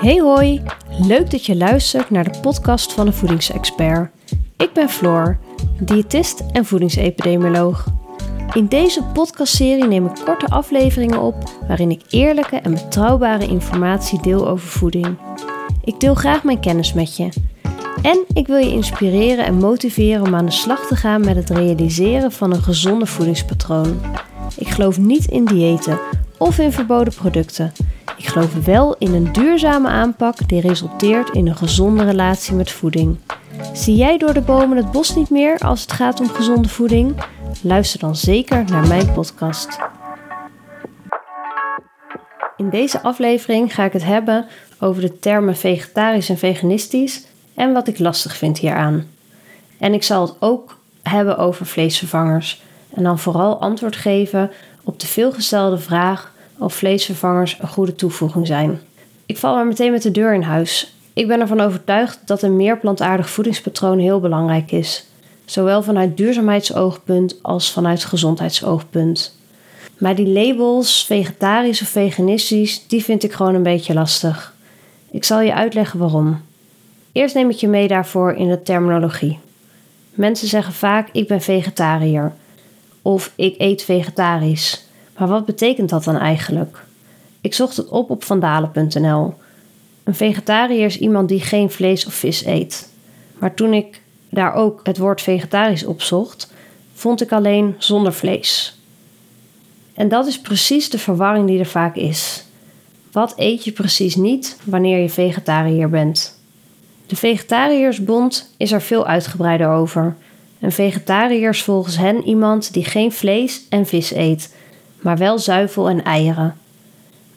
Hey hoi, leuk dat je luistert naar de podcast van een voedingsexpert. Ik ben Floor, diëtist en voedingsepidemioloog. In deze podcastserie neem ik korte afleveringen op waarin ik eerlijke en betrouwbare informatie deel over voeding. Ik deel graag mijn kennis met je. En ik wil je inspireren en motiveren om aan de slag te gaan met het realiseren van een gezonde voedingspatroon. Ik geloof niet in diëten of in verboden producten. Ik geloof wel in een duurzame aanpak die resulteert in een gezonde relatie met voeding. Zie jij door de bomen het bos niet meer als het gaat om gezonde voeding? Luister dan zeker naar mijn podcast. In deze aflevering ga ik het hebben over de termen vegetarisch en veganistisch en wat ik lastig vind hieraan. En ik zal het ook hebben over vleesvervangers en dan vooral antwoord geven op de veelgestelde vraag of vleesvervangers een goede toevoeging zijn. Ik val maar meteen met de deur in huis. Ik ben ervan overtuigd dat een meer plantaardig voedingspatroon heel belangrijk is, zowel vanuit duurzaamheidsoogpunt als vanuit gezondheidsoogpunt. Maar die labels, vegetarisch of veganistisch, die vind ik gewoon een beetje lastig. Ik zal je uitleggen waarom. Eerst neem ik je mee daarvoor in de terminologie. Mensen zeggen vaak: ik ben vegetariër of ik eet vegetarisch. Maar wat betekent dat dan eigenlijk? Ik zocht het op op vandalen.nl. Een vegetariër is iemand die geen vlees of vis eet. Maar toen ik daar ook het woord vegetarisch opzocht, vond ik alleen zonder vlees. En dat is precies de verwarring die er vaak is. Wat eet je precies niet wanneer je vegetariër bent? De Vegetariërsbond is er veel uitgebreider over. Een vegetariër is volgens hen iemand die geen vlees en vis eet, maar wel zuivel en eieren.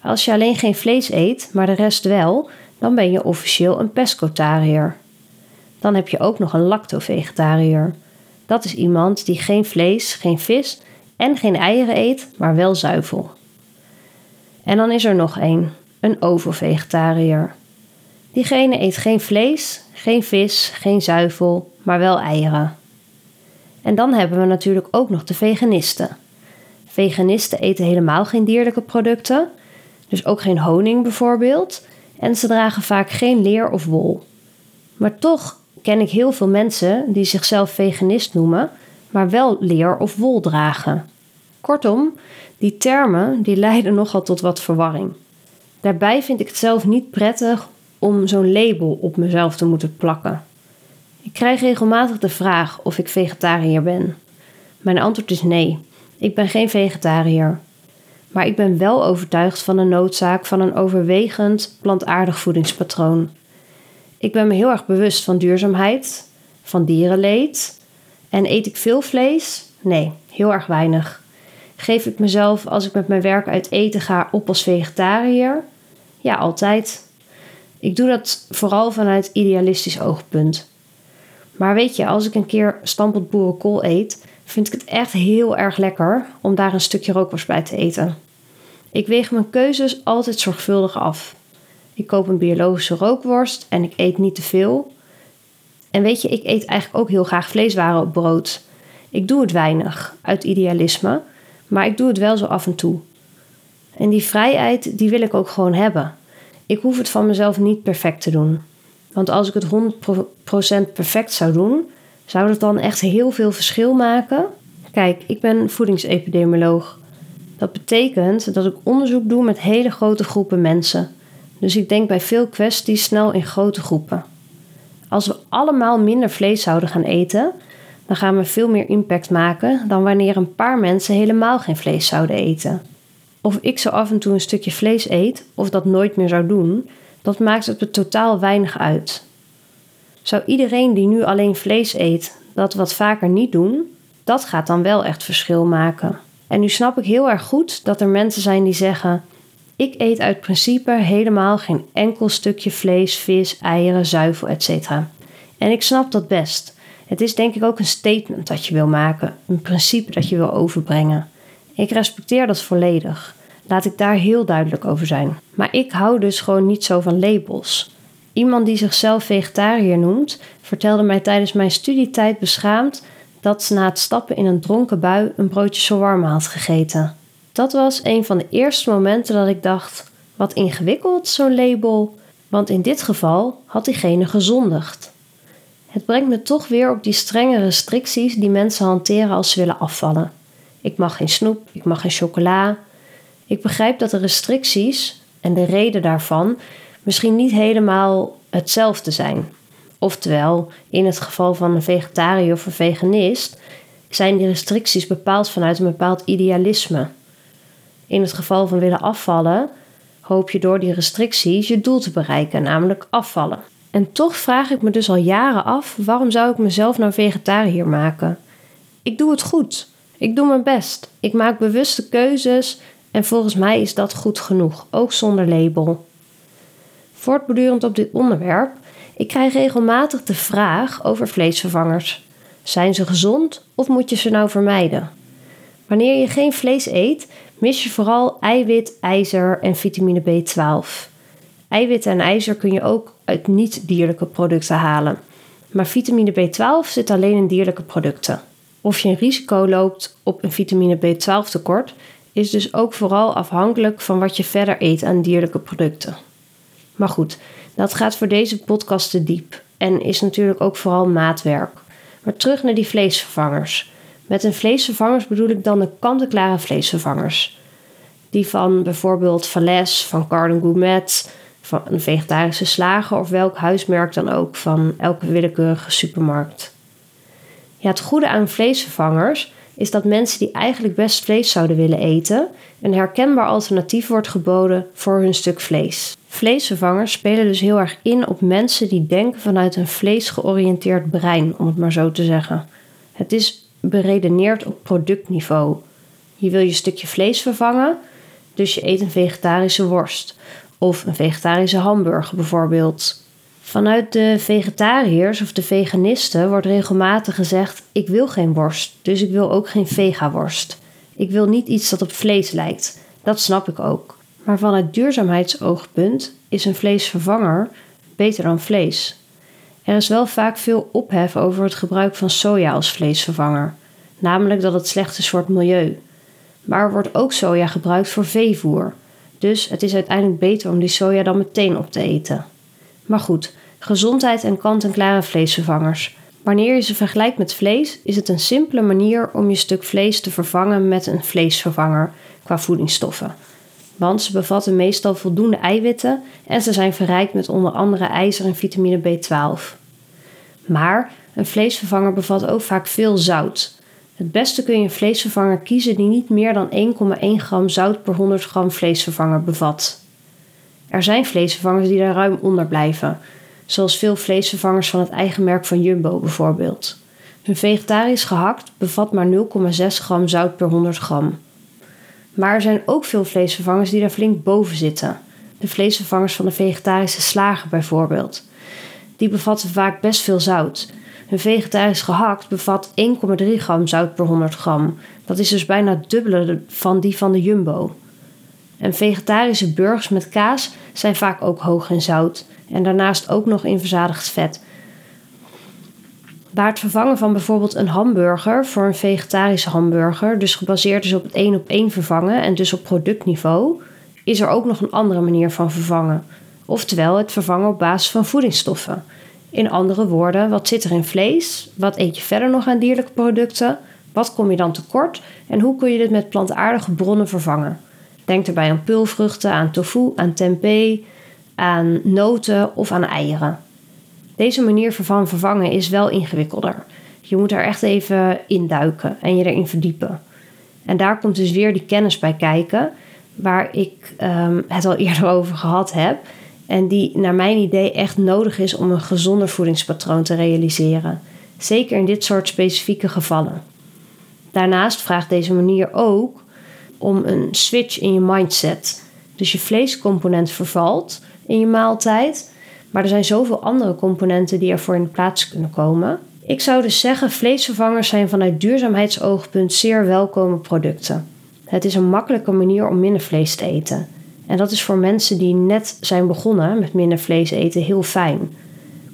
Als je alleen geen vlees eet, maar de rest wel, dan ben je officieel een pescotariër. Dan heb je ook nog een lactovegetariër. Dat is iemand die geen vlees, geen vis en geen eieren eet, maar wel zuivel. En dan is er nog één, een ovo-vegetariër. Diegene eet geen vlees, geen vis, geen zuivel, maar wel eieren. En dan hebben we natuurlijk ook nog de veganisten. Veganisten eten helemaal geen dierlijke producten, dus ook geen honing bijvoorbeeld, en ze dragen vaak geen leer of wol. Maar toch ken ik heel veel mensen die zichzelf veganist noemen, maar wel leer of wol dragen. Kortom, die termen die leiden nogal tot wat verwarring. Daarbij vind ik het zelf niet prettig om zo'n label op mezelf te moeten plakken. Ik krijg regelmatig de vraag of ik vegetariër ben. Mijn antwoord is nee. Ik ben geen vegetariër. Maar ik ben wel overtuigd van de noodzaak van een overwegend plantaardig voedingspatroon. Ik ben me heel erg bewust van duurzaamheid, van dierenleed. En eet ik veel vlees? Nee, heel erg weinig. Geef ik mezelf als ik met mijn werk uit eten ga op als vegetariër? Ja, altijd. Ik doe dat vooral vanuit idealistisch oogpunt. Maar weet je, als ik een keer stampot boerenkool eet, vind ik het echt heel erg lekker om daar een stukje rookworst bij te eten. Ik weeg mijn keuzes altijd zorgvuldig af. Ik koop een biologische rookworst en ik eet niet te veel. En weet je, ik eet eigenlijk ook heel graag vleeswaren op brood. Ik doe het weinig uit idealisme, maar ik doe het wel zo af en toe. En die vrijheid, die wil ik ook gewoon hebben. Ik hoef het van mezelf niet perfect te doen. Want als ik het 100% perfect zou doen, zou dat dan echt heel veel verschil maken? Kijk, ik ben voedingsepidemioloog. Dat betekent dat ik onderzoek doe met hele grote groepen mensen. Dus ik denk bij veel kwesties snel in grote groepen. Als we allemaal minder vlees zouden gaan eten, dan gaan we veel meer impact maken dan wanneer een paar mensen helemaal geen vlees zouden eten. Of ik zo af en toe een stukje vlees eet of dat nooit meer zou doen, dat maakt het er totaal weinig uit. Zou iedereen die nu alleen vlees eet dat wat vaker niet doen, dat gaat dan wel echt verschil maken. En nu snap ik heel erg goed dat er mensen zijn die zeggen: Ik eet uit principe helemaal geen enkel stukje vlees, vis, eieren, zuivel, etc. En ik snap dat best. Het is denk ik ook een statement dat je wil maken, een principe dat je wil overbrengen. Ik respecteer dat volledig. Laat ik daar heel duidelijk over zijn. Maar ik hou dus gewoon niet zo van labels. Iemand die zichzelf vegetariër noemt, vertelde mij tijdens mijn studietijd beschaamd dat ze na het stappen in een dronken bui een broodje shawarma had gegeten. Dat was een van de eerste momenten dat ik dacht: wat ingewikkeld zo'n label. Want in dit geval had diegene gezondigd. Het brengt me toch weer op die strenge restricties die mensen hanteren als ze willen afvallen. Ik mag geen snoep, ik mag geen chocola. Ik begrijp dat de restricties en de reden daarvan misschien niet helemaal hetzelfde zijn. Oftewel, in het geval van een vegetariër of een veganist zijn die restricties bepaald vanuit een bepaald idealisme. In het geval van willen afvallen, hoop je door die restricties je doel te bereiken, namelijk afvallen. En toch vraag ik me dus al jaren af: waarom zou ik mezelf nou vegetariër maken? Ik doe het goed. Ik doe mijn best. Ik maak bewuste keuzes en volgens mij is dat goed genoeg, ook zonder label. Voortbordurend op dit onderwerp, ik krijg regelmatig de vraag over vleesvervangers. Zijn ze gezond of moet je ze nou vermijden? Wanneer je geen vlees eet, mis je vooral eiwit, ijzer en vitamine B12. Eiwit en ijzer kun je ook uit niet-dierlijke producten halen. Maar vitamine B12 zit alleen in dierlijke producten. Of je een risico loopt op een vitamine B12 tekort, is dus ook vooral afhankelijk van wat je verder eet aan dierlijke producten. Maar goed, dat gaat voor deze podcast te diep en is natuurlijk ook vooral maatwerk. Maar terug naar die vleesvervangers. Met een vleesvervangers bedoel ik dan de kant-en-klare vleesvervangers. Die van bijvoorbeeld Valles, van Garden Gourmet, van een vegetarische slager of welk huismerk dan ook van elke willekeurige supermarkt. Ja, het goede aan vleesvervangers is dat mensen die eigenlijk best vlees zouden willen eten, een herkenbaar alternatief wordt geboden voor hun stuk vlees. Vleesvervangers spelen dus heel erg in op mensen die denken vanuit een vleesgeoriënteerd brein, om het maar zo te zeggen. Het is beredeneerd op productniveau. Je wil je stukje vlees vervangen, dus je eet een vegetarische worst of een vegetarische hamburger bijvoorbeeld. Vanuit de vegetariërs of de veganisten wordt regelmatig gezegd: ik wil geen worst, dus ik wil ook geen vegaworst. Ik wil niet iets dat op vlees lijkt. Dat snap ik ook. Maar vanuit duurzaamheidsoogpunt is een vleesvervanger beter dan vlees. Er is wel vaak veel ophef over het gebruik van soja als vleesvervanger, namelijk dat het slecht is voor het milieu. Maar er wordt ook soja gebruikt voor veevoer, dus het is uiteindelijk beter om die soja dan meteen op te eten. Maar goed, gezondheid en kant-en-klare vleesvervangers. Wanneer je ze vergelijkt met vlees, is het een simpele manier om je stuk vlees te vervangen met een vleesvervanger qua voedingsstoffen want ze bevatten meestal voldoende eiwitten en ze zijn verrijkt met onder andere ijzer en vitamine B12. Maar een vleesvervanger bevat ook vaak veel zout. Het beste kun je een vleesvervanger kiezen die niet meer dan 1,1 gram zout per 100 gram vleesvervanger bevat. Er zijn vleesvervangers die daar ruim onder blijven, zoals veel vleesvervangers van het eigen merk van Jumbo bijvoorbeeld. Hun vegetarisch gehakt bevat maar 0,6 gram zout per 100 gram. Maar er zijn ook veel vleesvervangers die daar flink boven zitten. De vleesvervangers van de vegetarische slager bijvoorbeeld. Die bevatten vaak best veel zout. Een vegetarisch gehakt bevat 1,3 gram zout per 100 gram. Dat is dus bijna het dubbele van die van de Jumbo. En vegetarische burgers met kaas zijn vaak ook hoog in zout. En daarnaast ook nog in verzadigd vet. Waar het vervangen van bijvoorbeeld een hamburger voor een vegetarische hamburger, dus gebaseerd is op het één op één vervangen en dus op productniveau, is er ook nog een andere manier van vervangen. Oftewel het vervangen op basis van voedingsstoffen. In andere woorden, wat zit er in vlees? Wat eet je verder nog aan dierlijke producten? Wat kom je dan tekort? En hoe kun je dit met plantaardige bronnen vervangen? Denk erbij aan pulvruchten, aan tofu, aan tempeh, aan noten of aan eieren. Deze manier van vervangen is wel ingewikkelder. Je moet er echt even induiken en je erin verdiepen. En daar komt dus weer die kennis bij kijken, waar ik um, het al eerder over gehad heb. En die naar mijn idee echt nodig is om een gezonder voedingspatroon te realiseren. Zeker in dit soort specifieke gevallen. Daarnaast vraagt deze manier ook om een switch in je mindset. Dus je vleescomponent vervalt in je maaltijd maar er zijn zoveel andere componenten die ervoor in de plaats kunnen komen. Ik zou dus zeggen, vleesvervangers zijn vanuit duurzaamheidsoogpunt zeer welkome producten. Het is een makkelijke manier om minder vlees te eten. En dat is voor mensen die net zijn begonnen met minder vlees eten heel fijn.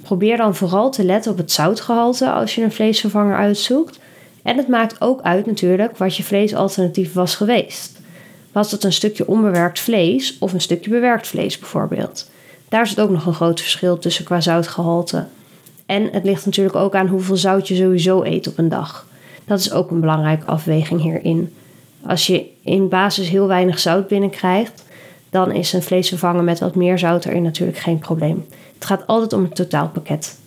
Probeer dan vooral te letten op het zoutgehalte als je een vleesvervanger uitzoekt. En het maakt ook uit natuurlijk wat je vleesalternatief was geweest. Was het een stukje onbewerkt vlees of een stukje bewerkt vlees bijvoorbeeld? Daar zit ook nog een groot verschil tussen qua zoutgehalte. En het ligt natuurlijk ook aan hoeveel zout je sowieso eet op een dag. Dat is ook een belangrijke afweging hierin. Als je in basis heel weinig zout binnenkrijgt, dan is een vlees vervangen met wat meer zout erin natuurlijk geen probleem. Het gaat altijd om het totaalpakket.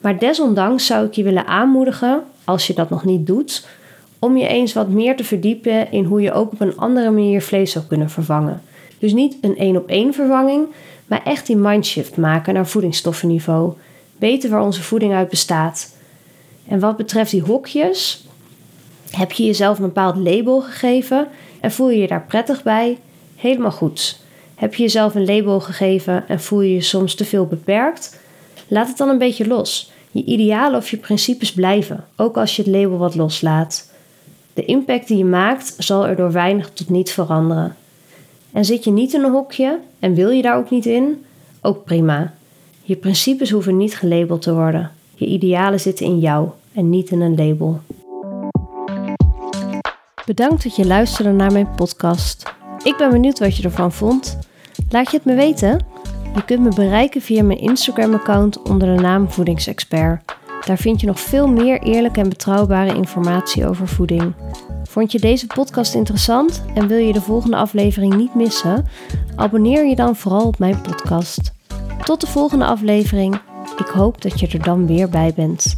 Maar desondanks zou ik je willen aanmoedigen, als je dat nog niet doet, om je eens wat meer te verdiepen in hoe je ook op een andere manier vlees zou kunnen vervangen. Dus niet een één op één vervanging, maar echt die mindshift maken naar voedingsstoffenniveau. Weten waar onze voeding uit bestaat. En wat betreft die hokjes, heb je jezelf een bepaald label gegeven en voel je je daar prettig bij? Helemaal goed. Heb je jezelf een label gegeven en voel je je soms te veel beperkt? Laat het dan een beetje los. Je idealen of je principes blijven, ook als je het label wat loslaat. De impact die je maakt zal er door weinig tot niet veranderen. En zit je niet in een hokje en wil je daar ook niet in? Ook prima. Je principes hoeven niet gelabeld te worden. Je idealen zitten in jou en niet in een label. Bedankt dat je luisterde naar mijn podcast. Ik ben benieuwd wat je ervan vond. Laat je het me weten. Je kunt me bereiken via mijn Instagram-account onder de naam Voedingsexpert. Daar vind je nog veel meer eerlijke en betrouwbare informatie over voeding. Vond je deze podcast interessant en wil je de volgende aflevering niet missen? Abonneer je dan vooral op mijn podcast. Tot de volgende aflevering. Ik hoop dat je er dan weer bij bent.